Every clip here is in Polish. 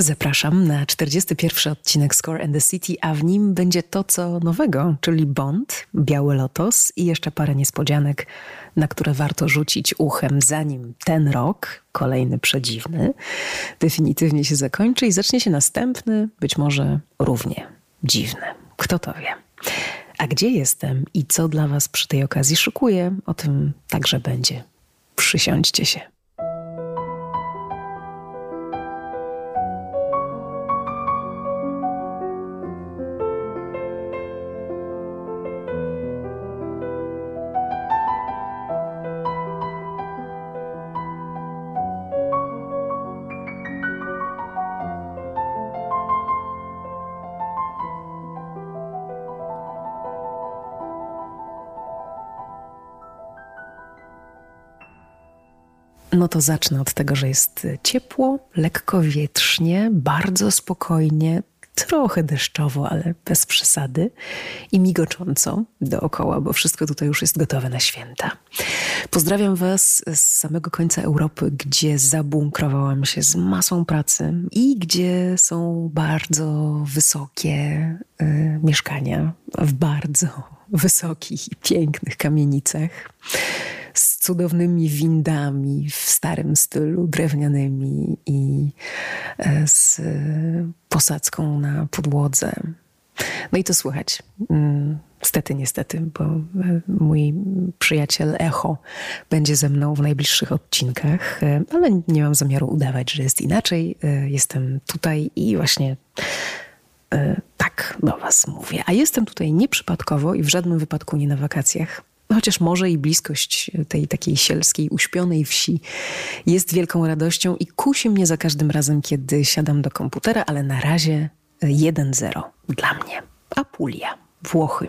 Zapraszam na 41 odcinek Score and the City, a w nim będzie to, co nowego, czyli Bond, Biały Lotos i jeszcze parę niespodzianek, na które warto rzucić uchem, zanim ten rok, kolejny przedziwny, definitywnie się zakończy i zacznie się następny, być może równie dziwny. Kto to wie? A gdzie jestem i co dla Was przy tej okazji szykuję, o tym także będzie. Przysiądźcie się. To zacznę od tego, że jest ciepło, lekko wietrznie, bardzo spokojnie, trochę deszczowo, ale bez przesady i migocząco dookoła, bo wszystko tutaj już jest gotowe na święta. Pozdrawiam Was z samego końca Europy, gdzie zabunkrowałam się z masą pracy i gdzie są bardzo wysokie y, mieszkania w bardzo wysokich i pięknych kamienicach z cudownymi windami w starym stylu, drewnianymi i e, z posadzką na podłodze. No i to słychać. Mm, stety, niestety, bo e, mój przyjaciel Echo będzie ze mną w najbliższych odcinkach, e, ale nie mam zamiaru udawać, że jest inaczej. Jestem tutaj i właśnie tak do Was mówię. A jestem tutaj nieprzypadkowo i w żadnym wypadku nie na wakacjach. Chociaż może i bliskość tej takiej sielskiej, uśpionej wsi jest wielką radością i kusi mnie za każdym razem, kiedy siadam do komputera, ale na razie 1-0 dla mnie. Apulia, Włochy.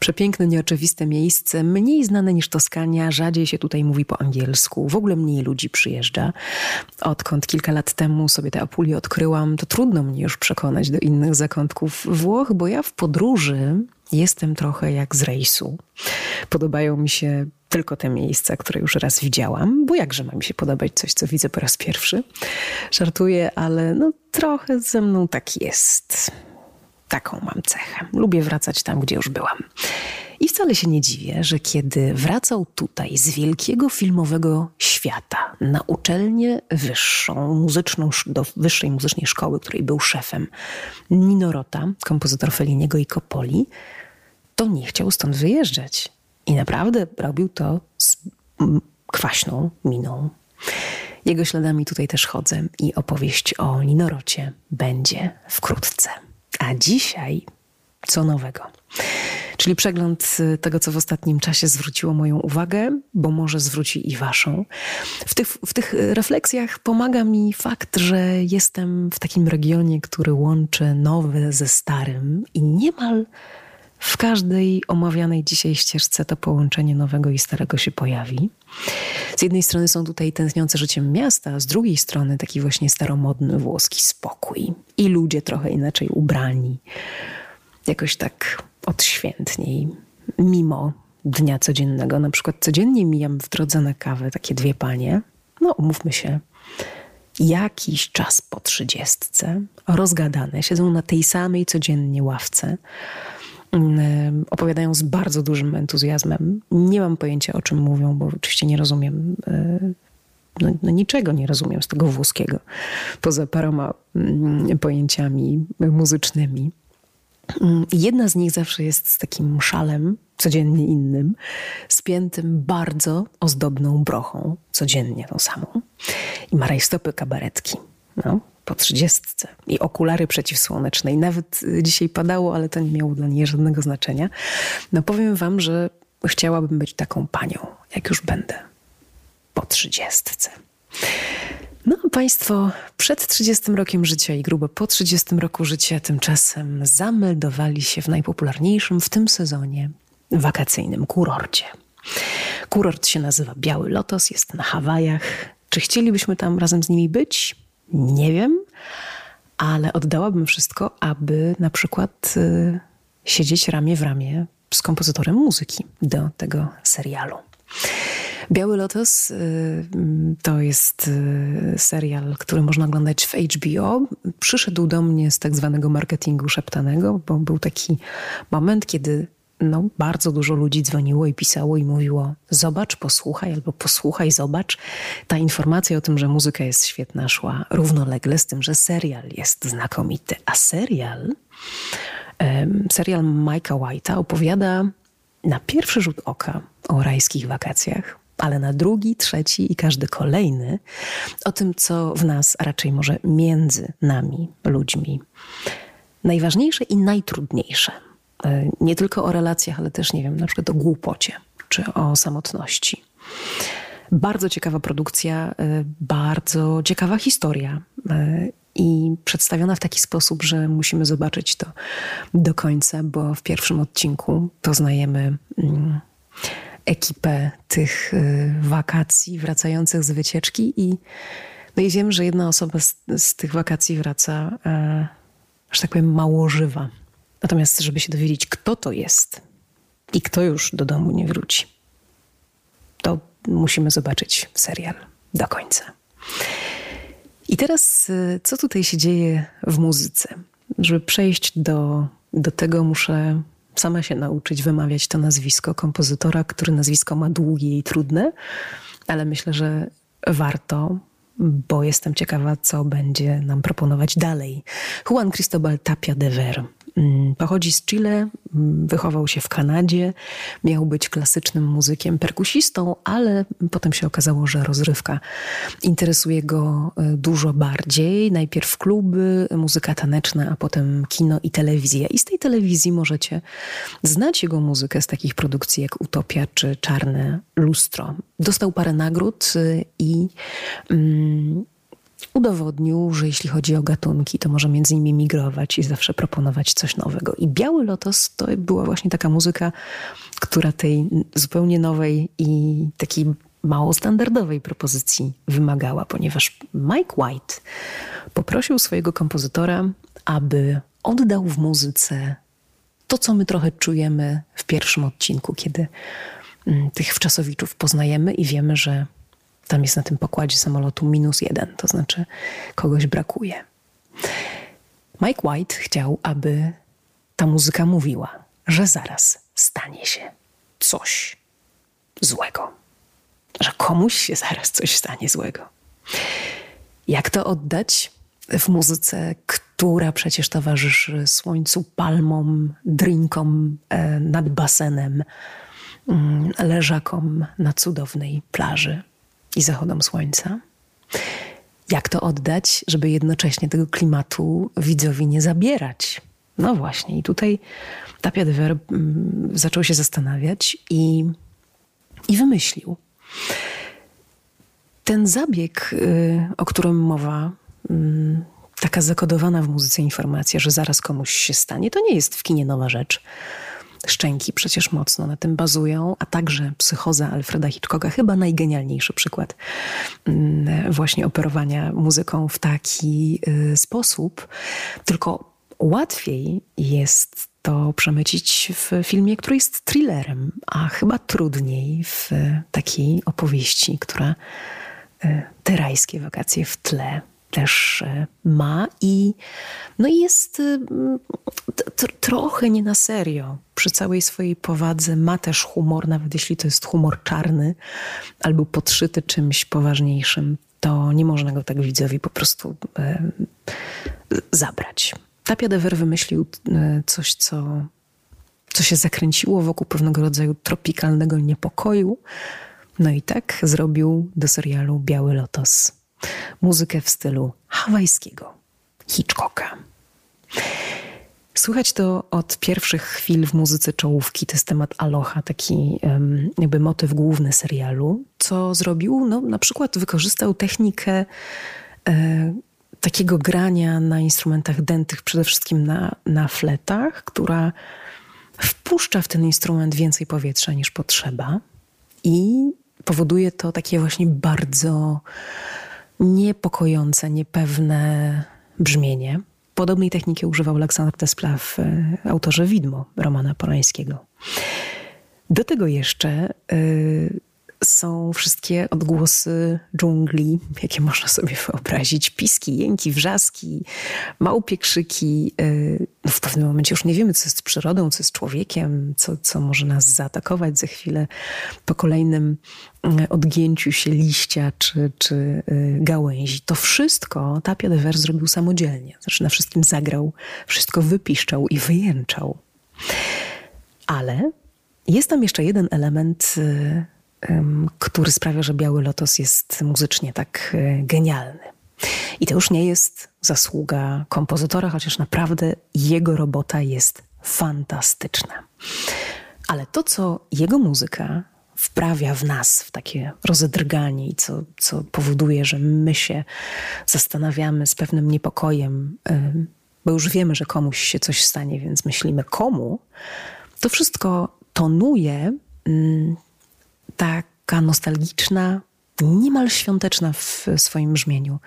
Przepiękne, nieoczywiste miejsce, mniej znane niż Toskania, rzadziej się tutaj mówi po angielsku, w ogóle mniej ludzi przyjeżdża. Odkąd kilka lat temu sobie tę Apulię odkryłam, to trudno mnie już przekonać do innych zakątków Włoch, bo ja w podróży jestem trochę jak z rejsu. Podobają mi się tylko te miejsca, które już raz widziałam, bo jakże ma mi się podobać coś, co widzę po raz pierwszy. Żartuję, ale no trochę ze mną tak jest. Taką mam cechę. Lubię wracać tam, gdzie już byłam. I wcale się nie dziwię, że kiedy wracał tutaj z wielkiego filmowego świata na uczelnię wyższą, muzyczną, do wyższej muzycznej szkoły, której był szefem, Nino Rota, kompozytor Felliniego i Coppoli, to nie chciał stąd wyjeżdżać. I naprawdę robił to z kwaśną miną. Jego śladami tutaj też chodzę i opowieść o Ninorocie będzie wkrótce. A dzisiaj co nowego? Czyli przegląd tego, co w ostatnim czasie zwróciło moją uwagę, bo może zwróci i waszą. W tych, w tych refleksjach pomaga mi fakt, że jestem w takim regionie, który łączy nowe ze starym i niemal w każdej omawianej dzisiaj ścieżce to połączenie nowego i starego się pojawi. Z jednej strony są tutaj tętniące życiem miasta, a z drugiej strony taki właśnie staromodny włoski spokój. I ludzie trochę inaczej ubrani, jakoś tak odświętniej, mimo dnia codziennego. Na przykład codziennie mijam w drodze na kawę takie dwie panie, no umówmy się, jakiś czas po trzydziestce, rozgadane, siedzą na tej samej codziennie ławce, opowiadają z bardzo dużym entuzjazmem. Nie mam pojęcia, o czym mówią, bo oczywiście nie rozumiem. E, no, no niczego nie rozumiem z tego włoskiego, poza paroma mm, pojęciami muzycznymi. Mm, jedna z nich zawsze jest z takim szalem, codziennie innym, spiętym bardzo ozdobną brochą, codziennie tą samą. I ma rajstopy kabaretki. No, po trzydziestce i okulary przeciwsłoneczne. I nawet y, dzisiaj padało, ale to nie miało dla niej żadnego znaczenia. No powiem wam, że chciałabym być taką panią, jak już będę po trzydziestce. No, Państwo przed 30 rokiem życia i grubo po 30 roku życia tymczasem zameldowali się w najpopularniejszym w tym sezonie wakacyjnym kurorcie. Kurort się nazywa Biały Lotos, jest na Hawajach. Czy chcielibyśmy tam razem z nimi być? Nie wiem, ale oddałabym wszystko, aby na przykład y, siedzieć ramię w ramię z kompozytorem muzyki do tego serialu. Biały Lotos y, to jest y, serial, który można oglądać w HBO. Przyszedł do mnie z tak zwanego marketingu szeptanego, bo był taki moment, kiedy no, bardzo dużo ludzi dzwoniło i pisało i mówiło: Zobacz, posłuchaj, albo posłuchaj, zobacz. Ta informacja o tym, że muzyka jest świetna, szła równolegle z tym, że serial jest znakomity. A serial, serial Mike'a White'a opowiada na pierwszy rzut oka o rajskich wakacjach, ale na drugi, trzeci i każdy kolejny o tym, co w nas, a raczej może między nami, ludźmi, najważniejsze i najtrudniejsze. E, nie tylko o relacjach, ale też, nie wiem, na przykład o głupocie czy o samotności. Bardzo ciekawa produkcja, e, bardzo ciekawa historia e, i przedstawiona w taki sposób, że musimy zobaczyć to do końca, bo w pierwszym odcinku poznajemy mm, ekipę tych wakacji wracających z wycieczki i, no i wiem, że jedna osoba z, z tych wakacji wraca, że tak powiem, mało żywa. Natomiast, żeby się dowiedzieć, kto to jest i kto już do domu nie wróci, to musimy zobaczyć serial do końca. I teraz, y, co tutaj się dzieje w muzyce? Żeby przejść do, do tego, muszę sama się nauczyć wymawiać to nazwisko kompozytora, który nazwisko ma długie i trudne, ale myślę, że warto, bo jestem ciekawa, co będzie nam proponować dalej. Juan Cristobal Tapia de Ver pochodzi z Chile, mm, wychował się w Kanadzie, miał być klasycznym muzykiem, perkusistą, ale potem się okazało, że rozrywka interesuje go e, dużo bardziej. Najpierw kluby, muzyka taneczna, a potem kino i telewizja. I z tej telewizji możecie znać jego muzykę z takich produkcji jak Utopia czy Czarne Lustro. Dostał parę nagród e, i mm, udowodnił, że jeśli chodzi o gatunki, to może między nimi migrować i zawsze proponować coś nowego. I Biały Lotos to była właśnie taka muzyka, która tej zupełnie nowej i takiej mało standardowej propozycji wymagała, ponieważ Mike White poprosił swojego kompozytora, aby oddał w muzyce to, co my trochę czujemy w pierwszym odcinku, kiedy mm, tych wczasowiczów poznajemy i wiemy, że tam jest na tym pokładzie samolotu minus jeden, to znaczy kogoś brakuje. Mike White chciał, aby ta muzyka mówiła, że zaraz stanie się coś złego, że komuś się zaraz coś stanie złego. Jak to oddać w muzyce, która przecież towarzyszy słońcu, palmom, drinkom e, nad basenem, mm, leżakom na cudownej plaży? I zachodom słońca. Jak to oddać, żeby jednocześnie tego klimatu widzowi nie zabierać? No właśnie, i tutaj Tapia de mm, zaczął się zastanawiać i, i wymyślił. Ten zabieg, y, o którym mowa, mm, taka zakodowana w muzyce informacja, że zaraz komuś się stanie, to nie jest w kinie nowa rzecz. Szczęki przecież mocno na tym bazują, a także psychoza Alfreda Hitchcocka, chyba najgenialniejszy przykład mm, właśnie operowania muzyką w taki y, sposób. Tylko łatwiej jest to przemycić w filmie, który jest thrillerem, a chyba trudniej w takiej opowieści, która y, te rajskie wakacje w tle też e, ma i no jest y, trochę nie na serio. Przy całej swojej powadze ma też humor, nawet jeśli to jest humor czarny albo podszyty czymś poważniejszym, to nie można go tak widzowi po prostu e, zabrać. Tapia de Ver wymyślił e, coś, co, co się zakręciło wokół pewnego rodzaju tropikalnego niepokoju. No i tak zrobił do serialu Biały Lotos muzykę w stylu hawajskiego Hitchcocka. Słychać to od pierwszych chwil w muzyce czołówki. To jest temat Aloha, taki jakby motyw główny serialu. Co zrobił? No, na przykład wykorzystał technikę e, takiego grania na instrumentach dętych, przede wszystkim na, na fletach, która wpuszcza w ten instrument więcej powietrza niż potrzeba i powoduje to takie właśnie bardzo niepokojące, niepewne brzmienie. Podobnej techniki używał Aleksander Despla w e, autorze Widmo Romana Polańskiego. Do tego jeszcze y, są wszystkie odgłosy dżungli, jakie można sobie wyobrazić. Piski, jęki, wrzaski, małpie krzyki. Y, no w pewnym momencie już nie wiemy, co jest przyrodą, co jest człowiekiem, co, co może nas zaatakować za chwilę po kolejnym y, odgięciu się liścia czy, czy y, gałęzi. To wszystko Tapia de Ver zrobił samodzielnie. Znaczy na wszystkim zagrał, wszystko wypiszczał i wyjęczał. Ale jest tam jeszcze jeden element który sprawia, że Biały Lotos jest muzycznie tak e, genialny. I to już nie jest zasługa kompozytora, chociaż naprawdę jego robota jest fantastyczna. Ale to, co jego muzyka wprawia w nas, w takie rozedrganie i co, co powoduje, że my się zastanawiamy z pewnym niepokojem, bo już wiemy, że komuś się coś stanie, więc myślimy komu, to wszystko tonuje mm, taka nostalgiczna, niemal świąteczna w swoim brzmieniu,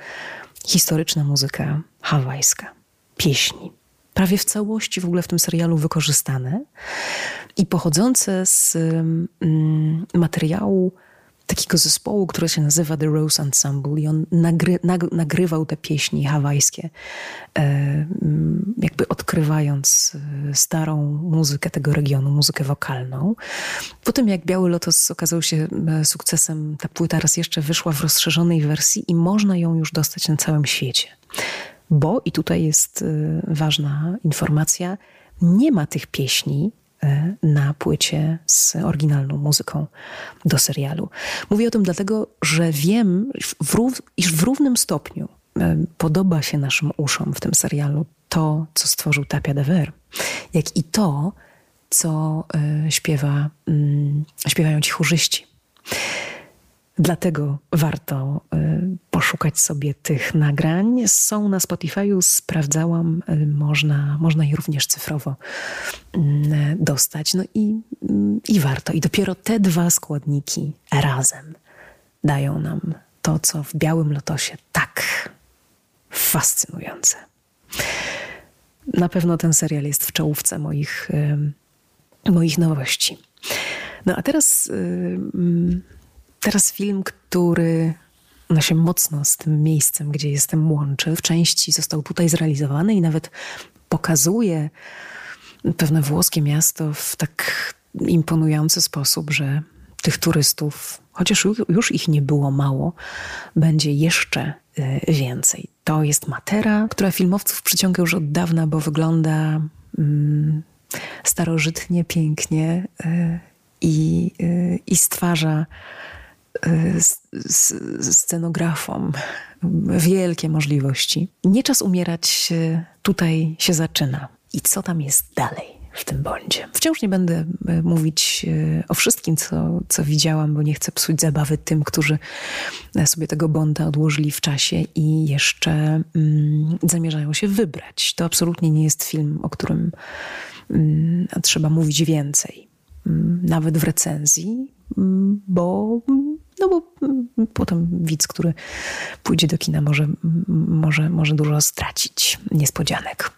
historyczna muzyka hawajska, pieśni. Prawie w całości w ogóle w tym serialu wykorzystane i pochodzące z mm, materiału takiego zespołu, który się nazywa The Rose Ensemble i on nagry, nag, nagrywał te pieśni hawajskie, e, mm, jakby odkrywając e, starą muzykę tego regionu, muzykę wokalną. Po tym jak Biały Lotos okazał się e, sukcesem, ta płyta raz jeszcze wyszła w rozszerzonej wersji i można ją już dostać na całym świecie. Bo, i tutaj jest ważna informacja, nie ma tych pieśni na płycie z oryginalną muzyką do serialu. Mówię o tym dlatego, że wiem, iż w równym stopniu e, podoba się naszym uszom w tym serialu to, co stworzył Tapia de Ver, jak i to, co e, śpiewa, mm, śpiewają ci chórzyści. Dlatego warto y, poszukać sobie tych nagrań. Są na Spotify'u, sprawdzałam, y, można, można je również cyfrowo mm, dostać. No i, mm, i warto. I dopiero te dwa składniki razem dają nam to, co w Białym Lotosie tak fascynujące. Na pewno ten serial jest w czołówce moich, y, moich nowości. No a teraz mm, Teraz film, który no się mocno z tym miejscem, gdzie jestem łączy. W części został tutaj zrealizowany i nawet pokazuje pewne włoskie miasto w tak imponujący sposób, że tych turystów, chociaż już ich nie było mało, będzie jeszcze y, więcej. To jest Matera, która filmowców przyciąga już od dawna, bo wygląda mm, starożytnie, pięknie y, i, y, i stwarza scenografom wielkie możliwości. Nie czas umierać tutaj się zaczyna. I co tam jest dalej? w tym bądzie. Wciąż nie będę e, mówić e, o wszystkim, co, co widziałam, bo nie chcę psuć zabawy tym, którzy e, sobie tego bonda odłożyli w czasie i jeszcze mm, zamierzają się wybrać. To absolutnie nie jest film, o którym mm, trzeba mówić więcej. Mm, nawet w recenzji, mm, bo no bo mm, potem widz, który pójdzie do kina, może, może, może dużo stracić niespodzianek.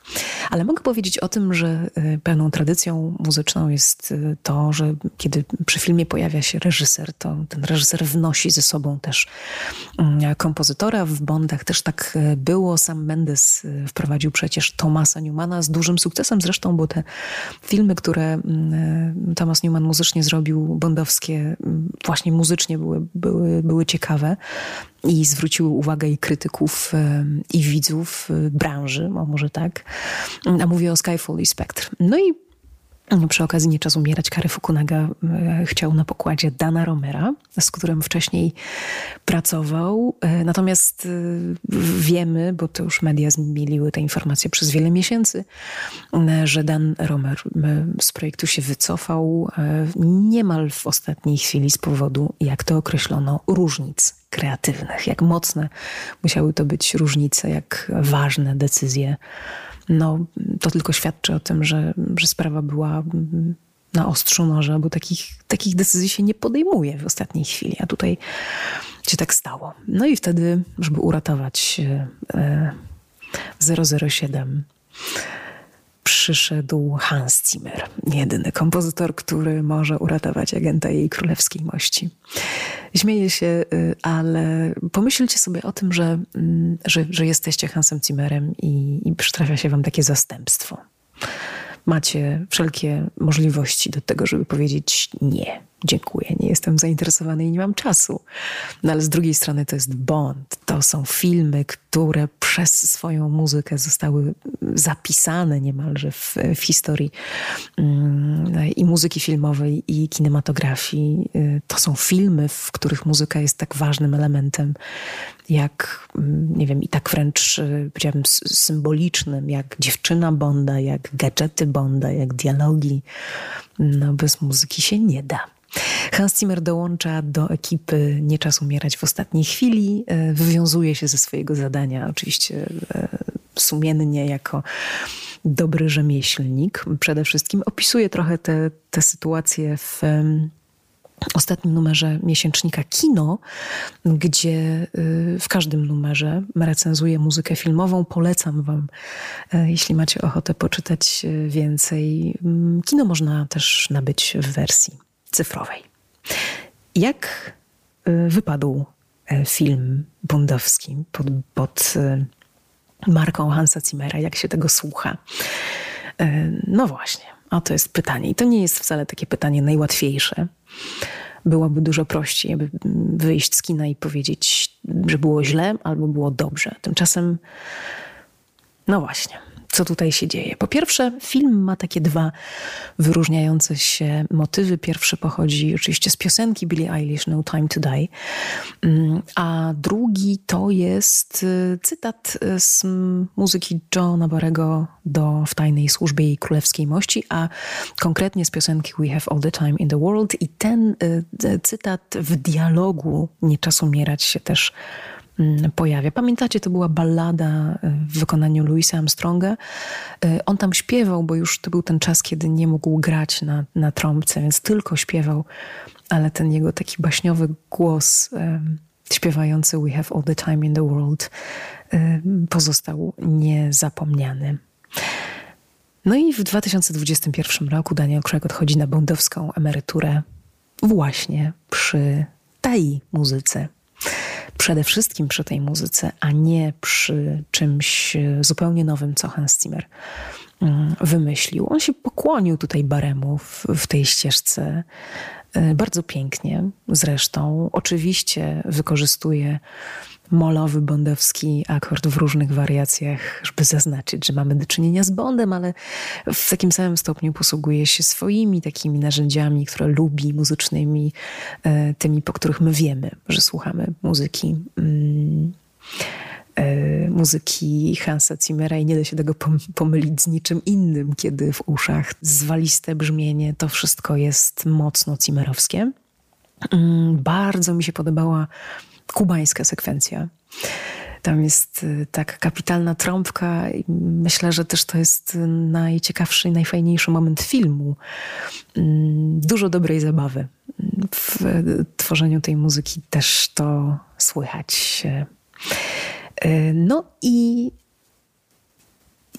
Ale mogę powiedzieć o tym, że y, pełną tradycją muzyczną jest y, to, że kiedy przy filmie pojawia się reżyser, to ten reżyser wnosi ze sobą też mm, kompozytora. W Bondach też tak y, było. Sam Mendes wprowadził przecież Thomasa Newmana z dużym sukcesem zresztą, bo te filmy, które mm, Thomas Newman muzycznie zrobił, bondowskie, właśnie muzycznie były były, były ciekawe i zwróciły uwagę i krytyków, i widzów branży, a może tak. A mówię o Skyfall i Spectre. No i przy okazji Nie czas umierać, Kary Fukunaga e, chciał na pokładzie Dana Romera, z którym wcześniej pracował. E, natomiast e, wiemy, bo to już media zmieliły te informacje przez wiele miesięcy, że Dan Romer z projektu się wycofał niemal w ostatniej chwili z powodu, jak to określono, różnic kreatywnych. Jak mocne musiały to być różnice, jak ważne decyzje no, to tylko świadczy o tym, że, że sprawa była na ostrzu noża, bo takich, takich decyzji się nie podejmuje w ostatniej chwili, a tutaj się tak stało. No i wtedy, żeby uratować 007 e, przy przyszedł Hans Zimmer, jedyny kompozytor, który może uratować agenta jej królewskiej mości. Śmieję się, y, ale pomyślcie sobie o tym, że, mm, że, że jesteście Hansem Zimmerem i, i przytrafia się wam takie zastępstwo. Macie wszelkie możliwości do tego, żeby powiedzieć nie dziękuję, nie jestem zainteresowany i nie mam czasu. No ale z drugiej strony to jest Bond. To są filmy, które przez swoją muzykę zostały zapisane niemalże w, w historii mm, i muzyki filmowej, i kinematografii. Y, to są filmy, w których muzyka jest tak ważnym elementem, jak, mm, nie wiem, i tak wręcz, y, powiedziałabym, symbolicznym, jak dziewczyna Bonda, jak gadżety Bonda, jak dialogi. No, bez muzyki się nie da. Hans Zimmer dołącza do ekipy Nie czas umierać w ostatniej chwili. E, wywiązuje się ze swojego zadania, oczywiście e, sumiennie, jako dobry rzemieślnik. Przede wszystkim opisuje trochę te sytuacje w ostatnim numerze miesięcznika Kino, gdzie e, w każdym numerze recenzuje muzykę filmową. Polecam Wam, jeśli macie ochotę poczytać więcej. Kino można też nabyć w wersji cyfrowej. Jak y, wypadł e, film bondowski pod, pod y, marką Hansa Zimmera? Jak się tego słucha? No właśnie, a to jest pytanie. I to nie jest wcale takie pytanie najłatwiejsze. Byłoby dużo prościej, aby wyjść z kina i powiedzieć, że było źle albo było dobrze. Tymczasem, no właśnie, co tutaj się dzieje. Po pierwsze, film ma takie dwa wyróżniające się motywy. Pierwszy pochodzi oczywiście z piosenki Billie Eilish No Time to Die, mm, a drugi to jest y, cytat z muzyki Johna Barego do W tajnej służbie jej królewskiej mości, a konkretnie z piosenki We Have All the Time in the World i ten y, cytat w dialogu Nie czas umierać się też pojawia. Pamiętacie, to była ballada e, w wykonaniu Louisa Armstronga. E, on tam śpiewał, bo już to był ten czas, kiedy nie mógł grać na, na trąbce, więc tylko śpiewał, ale ten jego taki baśniowy głos śpiewający We have all the time in the world pozostał niezapomniany. No i w 2021 roku Daniel Craig odchodzi na bondowską emeryturę właśnie przy tej muzyce przede wszystkim przy tej muzyce, a nie przy czymś zupełnie nowym, co Hans Zimmer mm, wymyślił. On się pokłonił tutaj Baremu w, w tej ścieżce e, bardzo pięknie zresztą. Oczywiście wykorzystuje molowy bondowski akord w różnych wariacjach, żeby zaznaczyć, że mamy do czynienia z Bondem, ale w takim samym stopniu posługuje się swoimi takimi narzędziami, które lubi, muzycznymi, e, tymi, po których my wiemy, że słuchamy muzyki. Mm, e, muzyki Hansa Zimmera i nie da się tego pomylić z niczym innym, kiedy w uszach zwaliste brzmienie, to wszystko jest mocno Zimmerowskie. Mm, bardzo mi się podobała kubańska sekwencja. Tam jest y, tak kapitalna trąbka myślę, że też to jest najciekawszy i najfajniejszy moment filmu. Mm, dużo dobrej zabawy. W tworzeniu tej muzyki też to słychać. Y, no i,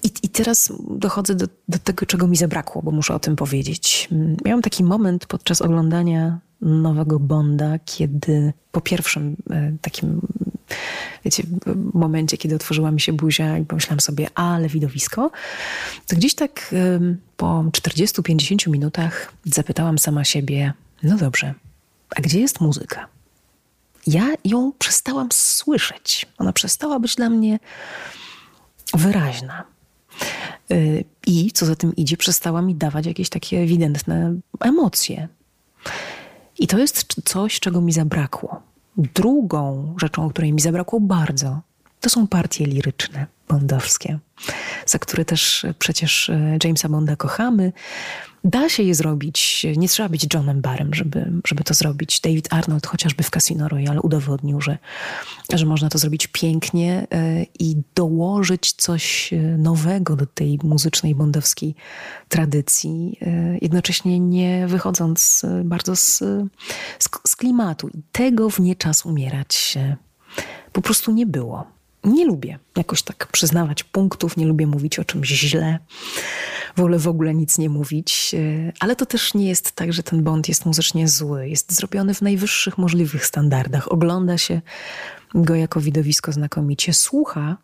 i, i teraz dochodzę do, do tego, czego mi zabrakło, bo muszę o tym powiedzieć. Miałam taki moment podczas oglądania nowego Bonda, kiedy po pierwszym e, takim, wiecie, momencie, kiedy otworzyła mi się buzia i pomyślałam sobie, ale widowisko, to gdzieś tak po 40-50 minutach zapytałam sama siebie, no dobrze, a gdzie jest muzyka? Ja ją przestałam słyszeć. Ona przestała być dla mnie wyraźna. E, I co za tym idzie, przestała mi dawać jakieś takie ewidentne emocje. I to jest coś, czego mi zabrakło. Drugą rzeczą, której mi zabrakło bardzo, to są partie liryczne bondowskie, za które też przecież e, Jamesa Bonda kochamy. Da się je zrobić, nie trzeba być Johnem Barrem, żeby, żeby to zrobić. David Arnold chociażby w Casino Royale udowodnił, że, że można to zrobić pięknie e, i dołożyć coś e, nowego do tej muzycznej bondowskiej tradycji, jednocześnie nie wychodząc bardzo z, z, z klimatu. I tego w nie czas umierać po prostu nie było nie lubię jakoś tak przyznawać punktów, nie lubię mówić o czymś źle. wolę w ogóle nic nie mówić. E, ale to też nie jest tak, że ten Bond jest muzycznie zły. Jest zrobiony w najwyższych możliwych standardach. Ogląda się go jako widowisko znakomicie. Słucha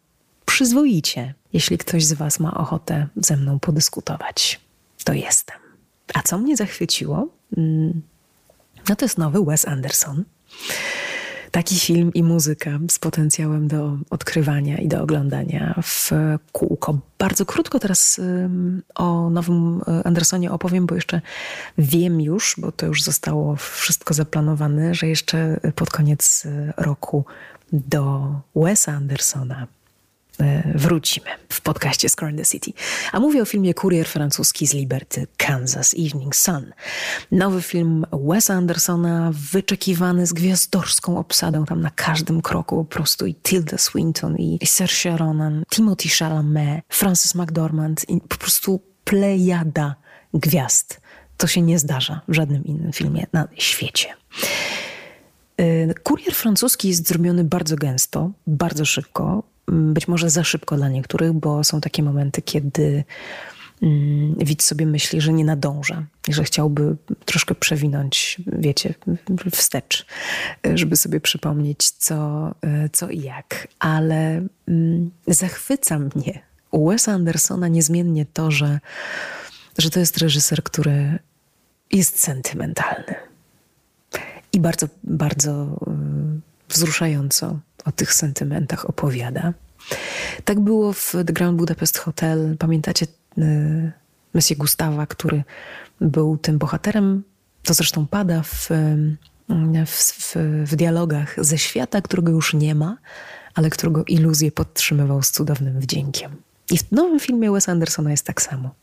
przyzwoicie. Jeśli ktoś z Was ma ochotę ze mną podyskutować, to jestem. A co mnie zachwyciło? Mm, no to jest nowy Wes Anderson. Taki film i muzyka z potencjałem do odkrywania i do oglądania w kółko. Bardzo krótko teraz o nowym e, Andersonie opowiem, bo jeszcze wiem już, bo to już zostało wszystko zaplanowane, że jeszcze pod koniec e, roku do Wesa Andersona wrócimy w podcaście Score in the City. A mówię o filmie Kurier francuski z Liberty, Kansas Evening Sun. Nowy film Wesa Andersona, wyczekiwany z gwiazdorską obsadą tam na każdym kroku po prostu i Tilda Swinton i Saoirse Ronan, Timothy Chalamet, Francis McDormand i po prostu plejada gwiazd. To się nie zdarza w żadnym innym filmie na świecie. E, kurier francuski jest zrobiony bardzo gęsto, bardzo szybko. Mm, być może za szybko dla niektórych, bo są takie momenty, kiedy mm, widz sobie myśli, że nie nadąża i że chciałby troszkę przewinąć, wiecie, wstecz, żeby sobie przypomnieć, co, co i jak. Ale mm, zachwyca mnie u Wesa Andersona niezmiennie to, że, że to jest reżyser, który jest sentymentalny i bardzo, bardzo wzruszająco o tych sentymentach opowiada. Tak było w The Grand Budapest Hotel. Pamiętacie y, Monsieur Gustawa, który był tym bohaterem? To zresztą pada y, w, w, w dialogach ze świata, którego już nie ma, ale którego iluzję podtrzymywał z cudownym wdziękiem. I w nowym filmie Wes Andersona jest tak samo.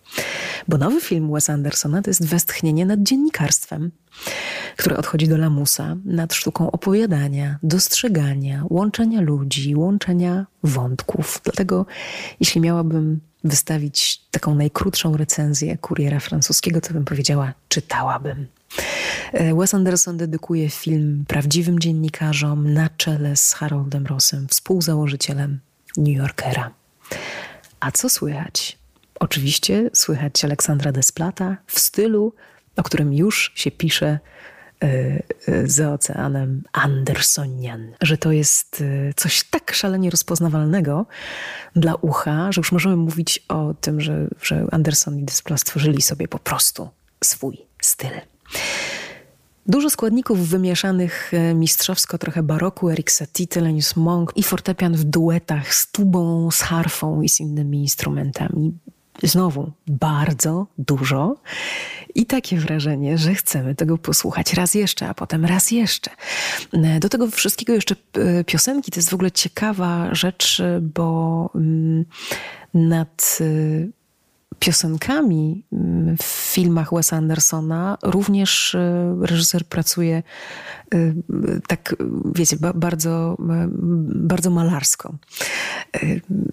Bo nowy film Wes Andersona to jest westchnienie nad dziennikarstwem, które odchodzi do lamusa, nad sztuką opowiadania, dostrzegania, łączenia ludzi, łączenia wątków. Dlatego, jeśli miałabym wystawić taką najkrótszą recenzję kuriera francuskiego, to bym powiedziała: czytałabym. E, Wes Anderson dedykuje film prawdziwym dziennikarzom na czele z Haroldem Rossem, współzałożycielem New Yorkera. A co słychać? Oczywiście słychać Aleksandra Desplata w stylu, o którym już się pisze e, e, za oceanem Andersonian, że to jest e, coś tak szalenie rozpoznawalnego dla ucha, że już możemy mówić o tym, że, że Anderson i Desplat stworzyli sobie po prostu swój styl. Dużo składników wymieszanych e, mistrzowsko, trochę baroku, Erik Satie, Thelonious Monk i fortepian w duetach z tubą, z harfą i z innymi instrumentami. Znowu bardzo dużo i takie wrażenie, że chcemy tego posłuchać raz jeszcze, a potem raz jeszcze. E, do tego wszystkiego jeszcze e, piosenki to jest w ogóle ciekawa rzecz, bo mm, nad piosenkami w filmach Wesa Andersona również e, reżyser pracuje e, tak, wiecie, bardzo, bardzo malarsko. E,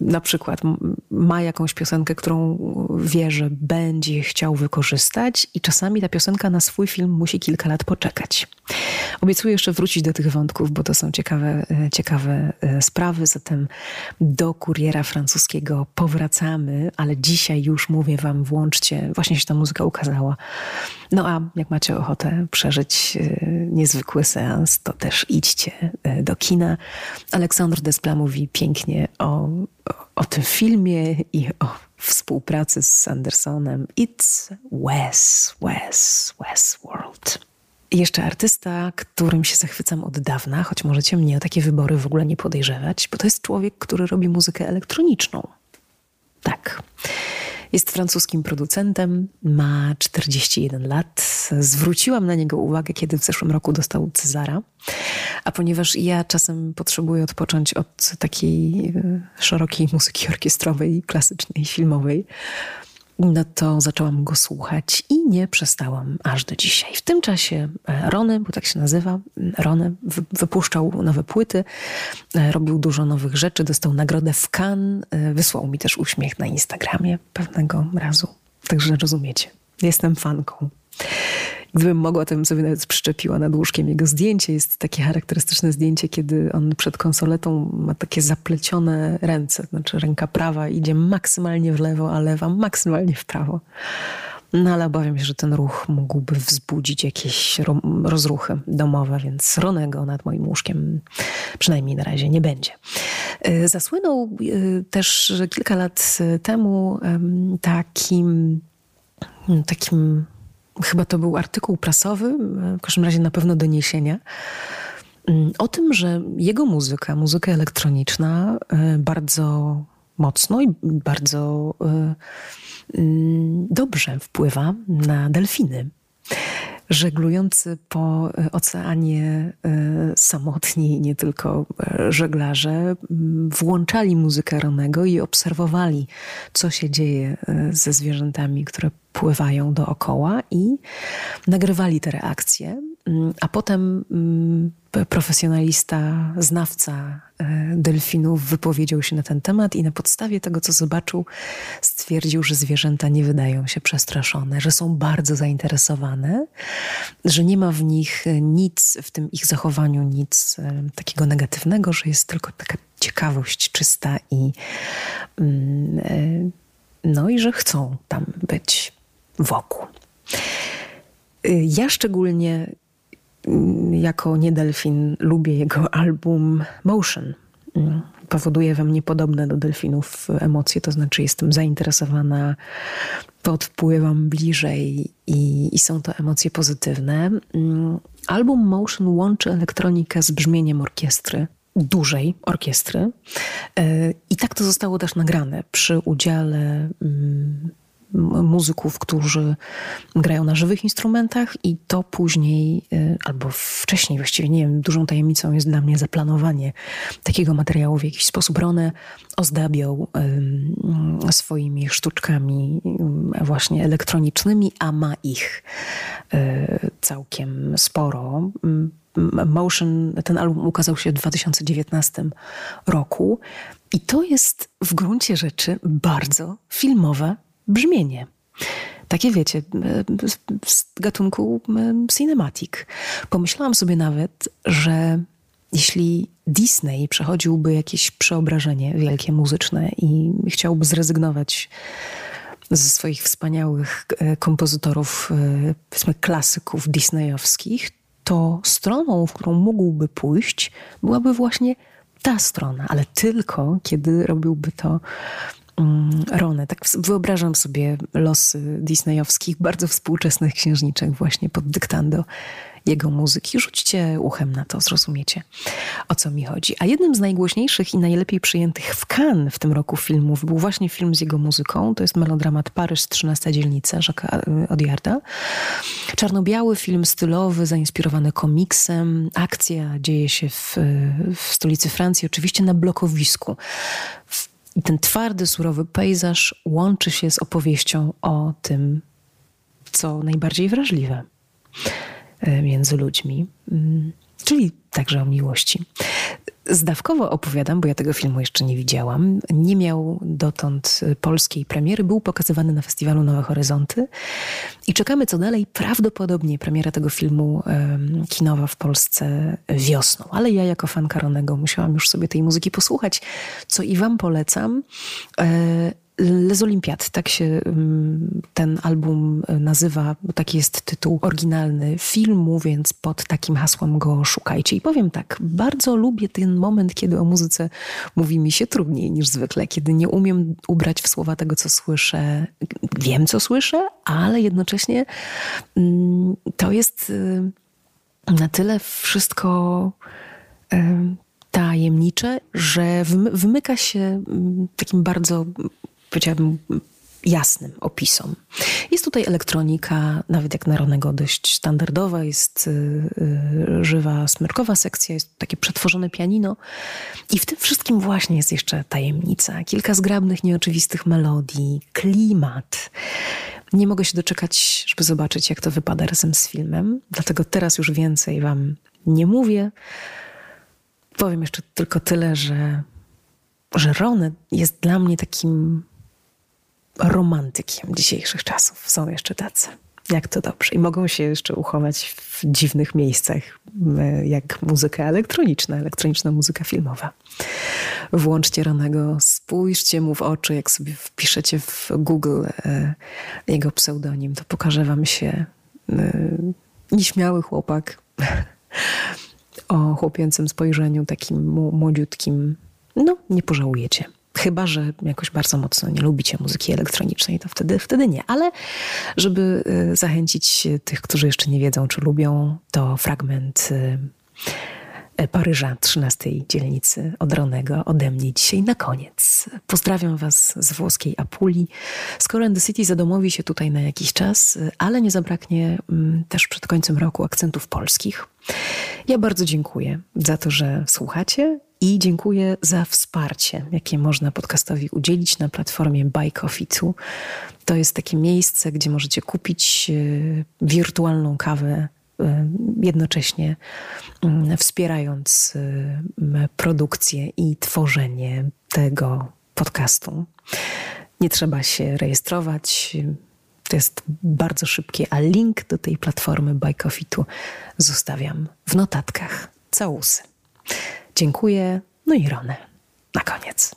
na przykład ma jakąś piosenkę, którą wie, że będzie chciał wykorzystać i czasami ta piosenka na swój film musi kilka lat poczekać. Obiecuję jeszcze wrócić do tych wątków, bo to są ciekawe, ciekawe sprawy, zatem do kuriera francuskiego powracamy, ale dzisiaj już mówię wam, włączcie, właśnie się ta muzyka ukazała. No a jak macie ochotę przeżyć y, niezwykły seans, to też idźcie y, do kina. Aleksandr Despla mówi pięknie o, o, tym filmie i o współpracy z Sandersonem. It's Wes, Wes, World. Jeszcze artysta, którym się zachwycam od dawna, choć możecie mnie o takie wybory w ogóle nie podejrzewać, bo to jest człowiek, który robi muzykę elektroniczną. Tak. Jest francuskim producentem, ma 41 lat. Zwróciłam na niego uwagę, kiedy w zeszłym roku dostał Cezara. A ponieważ ja czasem potrzebuję odpocząć od takiej e, szerokiej muzyki orkiestrowej, klasycznej, filmowej, no to zaczęłam go słuchać i nie przestałam aż do dzisiaj. W tym czasie e, Rony, bo tak się nazywa, Rony wypuszczał nowe płyty, e, robił dużo nowych rzeczy, dostał nagrodę w Cannes, e, wysłał mi też uśmiech na Instagramie pewnego razu. Także rozumiecie, jestem fanką. Gdybym mogła, to bym sobie nawet przyczepiła nad łóżkiem jego zdjęcie. Jest takie charakterystyczne zdjęcie, kiedy on przed konsoletą ma takie zaplecione ręce. Znaczy ręka prawa idzie maksymalnie w lewo, a lewa maksymalnie w prawo. No ale obawiam się, że ten ruch mógłby wzbudzić jakieś rozruchy domowe, więc Ronego nad moim łóżkiem przynajmniej na razie nie będzie. E, zasłynął e, też kilka lat temu takim, takim chyba to był artykuł prasowy, w każdym razie na pewno doniesienia, o tym, że jego muzyka, muzyka elektroniczna e, bardzo mocno i bardzo Mm, dobrze wpływa na delfiny. Żeglujący po e, oceanie e, samotni, nie tylko e, żeglarze, włączali muzykę Ronego i obserwowali, co się dzieje ze zwierzętami, które pływają dookoła i nagrywali te reakcje, a potem profesjonalista, znawca e, delfinów wypowiedział się na ten temat i na podstawie tego, co zobaczył, stwierdził, że zwierzęta nie wydają się przestraszone, że są bardzo zainteresowane, że nie ma w nich nic, w tym ich zachowaniu nic e, takiego negatywnego, że jest tylko taka ciekawość czysta i mm, e, no i że chcą tam być wokół. Ja szczególnie jako niedelfin lubię jego album Motion. Powoduje we mnie podobne do delfinów emocje, to znaczy jestem zainteresowana, podpływam bliżej i, i są to emocje pozytywne. Album Motion łączy elektronikę z brzmieniem orkiestry dużej orkiestry. I tak to zostało też nagrane przy udziale mm, muzyków, którzy grają na żywych instrumentach i to później, y, albo wcześniej właściwie, nie wiem, dużą tajemnicą jest dla mnie zaplanowanie takiego materiału w jakiś sposób. Ronę ozdabiał swoimi sztuczkami właśnie elektronicznymi, a ma ich y, całkiem sporo. Motion, ten album ukazał się w 2019 roku i to jest w gruncie rzeczy bardzo filmowe brzmienie. Takie wiecie, z gatunku cinematic. Pomyślałam sobie nawet, że jeśli Disney przechodziłby jakieś przeobrażenie wielkie muzyczne i chciałby zrezygnować ze swoich wspaniałych e, kompozytorów, e, powiedzmy klasyków disneyowskich, to stroną, w którą mógłby pójść, byłaby właśnie ta strona, ale tylko kiedy robiłby to Ronę. Tak wyobrażam sobie losy disneyowskich, bardzo współczesnych księżniczek właśnie pod dyktando jego muzyki. Rzućcie uchem na to, zrozumiecie o co mi chodzi. A jednym z najgłośniejszych i najlepiej przyjętych w Cannes w tym roku filmów był właśnie film z jego muzyką. To jest melodramat Paryż, 13 dzielnica Jacques'a Odiarda. Czarno-biały film stylowy, zainspirowany komiksem. Akcja dzieje się w, w stolicy Francji, oczywiście na blokowisku. W i ten twardy, surowy pejzaż łączy się z opowieścią o tym, co najbardziej wrażliwe e, między ludźmi, mm, czyli także o miłości. Zdawkowo opowiadam, bo ja tego filmu jeszcze nie widziałam. Nie miał dotąd polskiej premiery. Był pokazywany na festiwalu Nowe Horyzonty. I czekamy co dalej. Prawdopodobnie premiera tego filmu um, kinowa w Polsce wiosną. Ale ja jako fan Karonego musiałam już sobie tej muzyki posłuchać, co i wam polecam. E, Les Olympiad, tak się ten album e, nazywa, taki jest tytuł oryginalny filmu, więc pod takim hasłem go szukajcie. I powiem tak, bardzo lubię ten moment, kiedy o muzyce mówi mi się trudniej niż zwykle, kiedy nie umiem ubrać w słowa tego, co słyszę. Wiem, co słyszę, ale jednocześnie to jest y, na tyle wszystko y, tajemnicze, że wymyka się takim bardzo powiedziałabym, jasnym opisom. Jest tutaj elektronika, nawet jak na Ronego dość standardowa, jest y, y, żywa, smyrkowa sekcja, jest takie przetworzone pianino i w tym wszystkim właśnie jest jeszcze tajemnica. Kilka zgrabnych, nieoczywistych melodii, klimat. Nie mogę się doczekać, żeby zobaczyć, jak to wypada razem z filmem, dlatego teraz już więcej wam nie mówię. Powiem jeszcze tylko tyle, że, że Rony jest dla mnie takim romantykiem dzisiejszych czasów. Są jeszcze tacy. Jak to dobrze. I mogą się jeszcze uchować w dziwnych miejscach, jak muzyka elektroniczna, elektroniczna muzyka filmowa. Włączcie Ronego, spójrzcie mu w oczy, jak sobie wpiszecie w Google e, jego pseudonim, to pokaże wam się nieśmiały chłopak o chłopięcym spojrzeniu, takim młodziutkim. No, nie pożałujecie. Chyba, że jakoś bardzo mocno nie lubicie muzyki elektronicznej, to wtedy, wtedy nie. Ale żeby y, zachęcić tych, którzy jeszcze nie wiedzą, czy lubią, to fragment y, y, Paryża, 13 dzielnicy Odronego ode mnie dzisiaj na koniec. Pozdrawiam Was z włoskiej Apulii. Skoro the City zadomowi się tutaj na jakiś czas, ale nie zabraknie mm, też przed końcem roku akcentów polskich. Ja bardzo dziękuję za to, że słuchacie i dziękuję za wsparcie, jakie można podcastowi udzielić na platformie Buy Coffee 2. To jest takie miejsce, gdzie możecie kupić e, wirtualną kawę e, jednocześnie mm, wspierając e, produkcję i tworzenie tego podcastu. Nie trzeba się rejestrować. To jest bardzo szybkie, a link do tej platformy 2 zostawiam w notatkach. Całusy. Dziękuję. No i Ronę. Na koniec.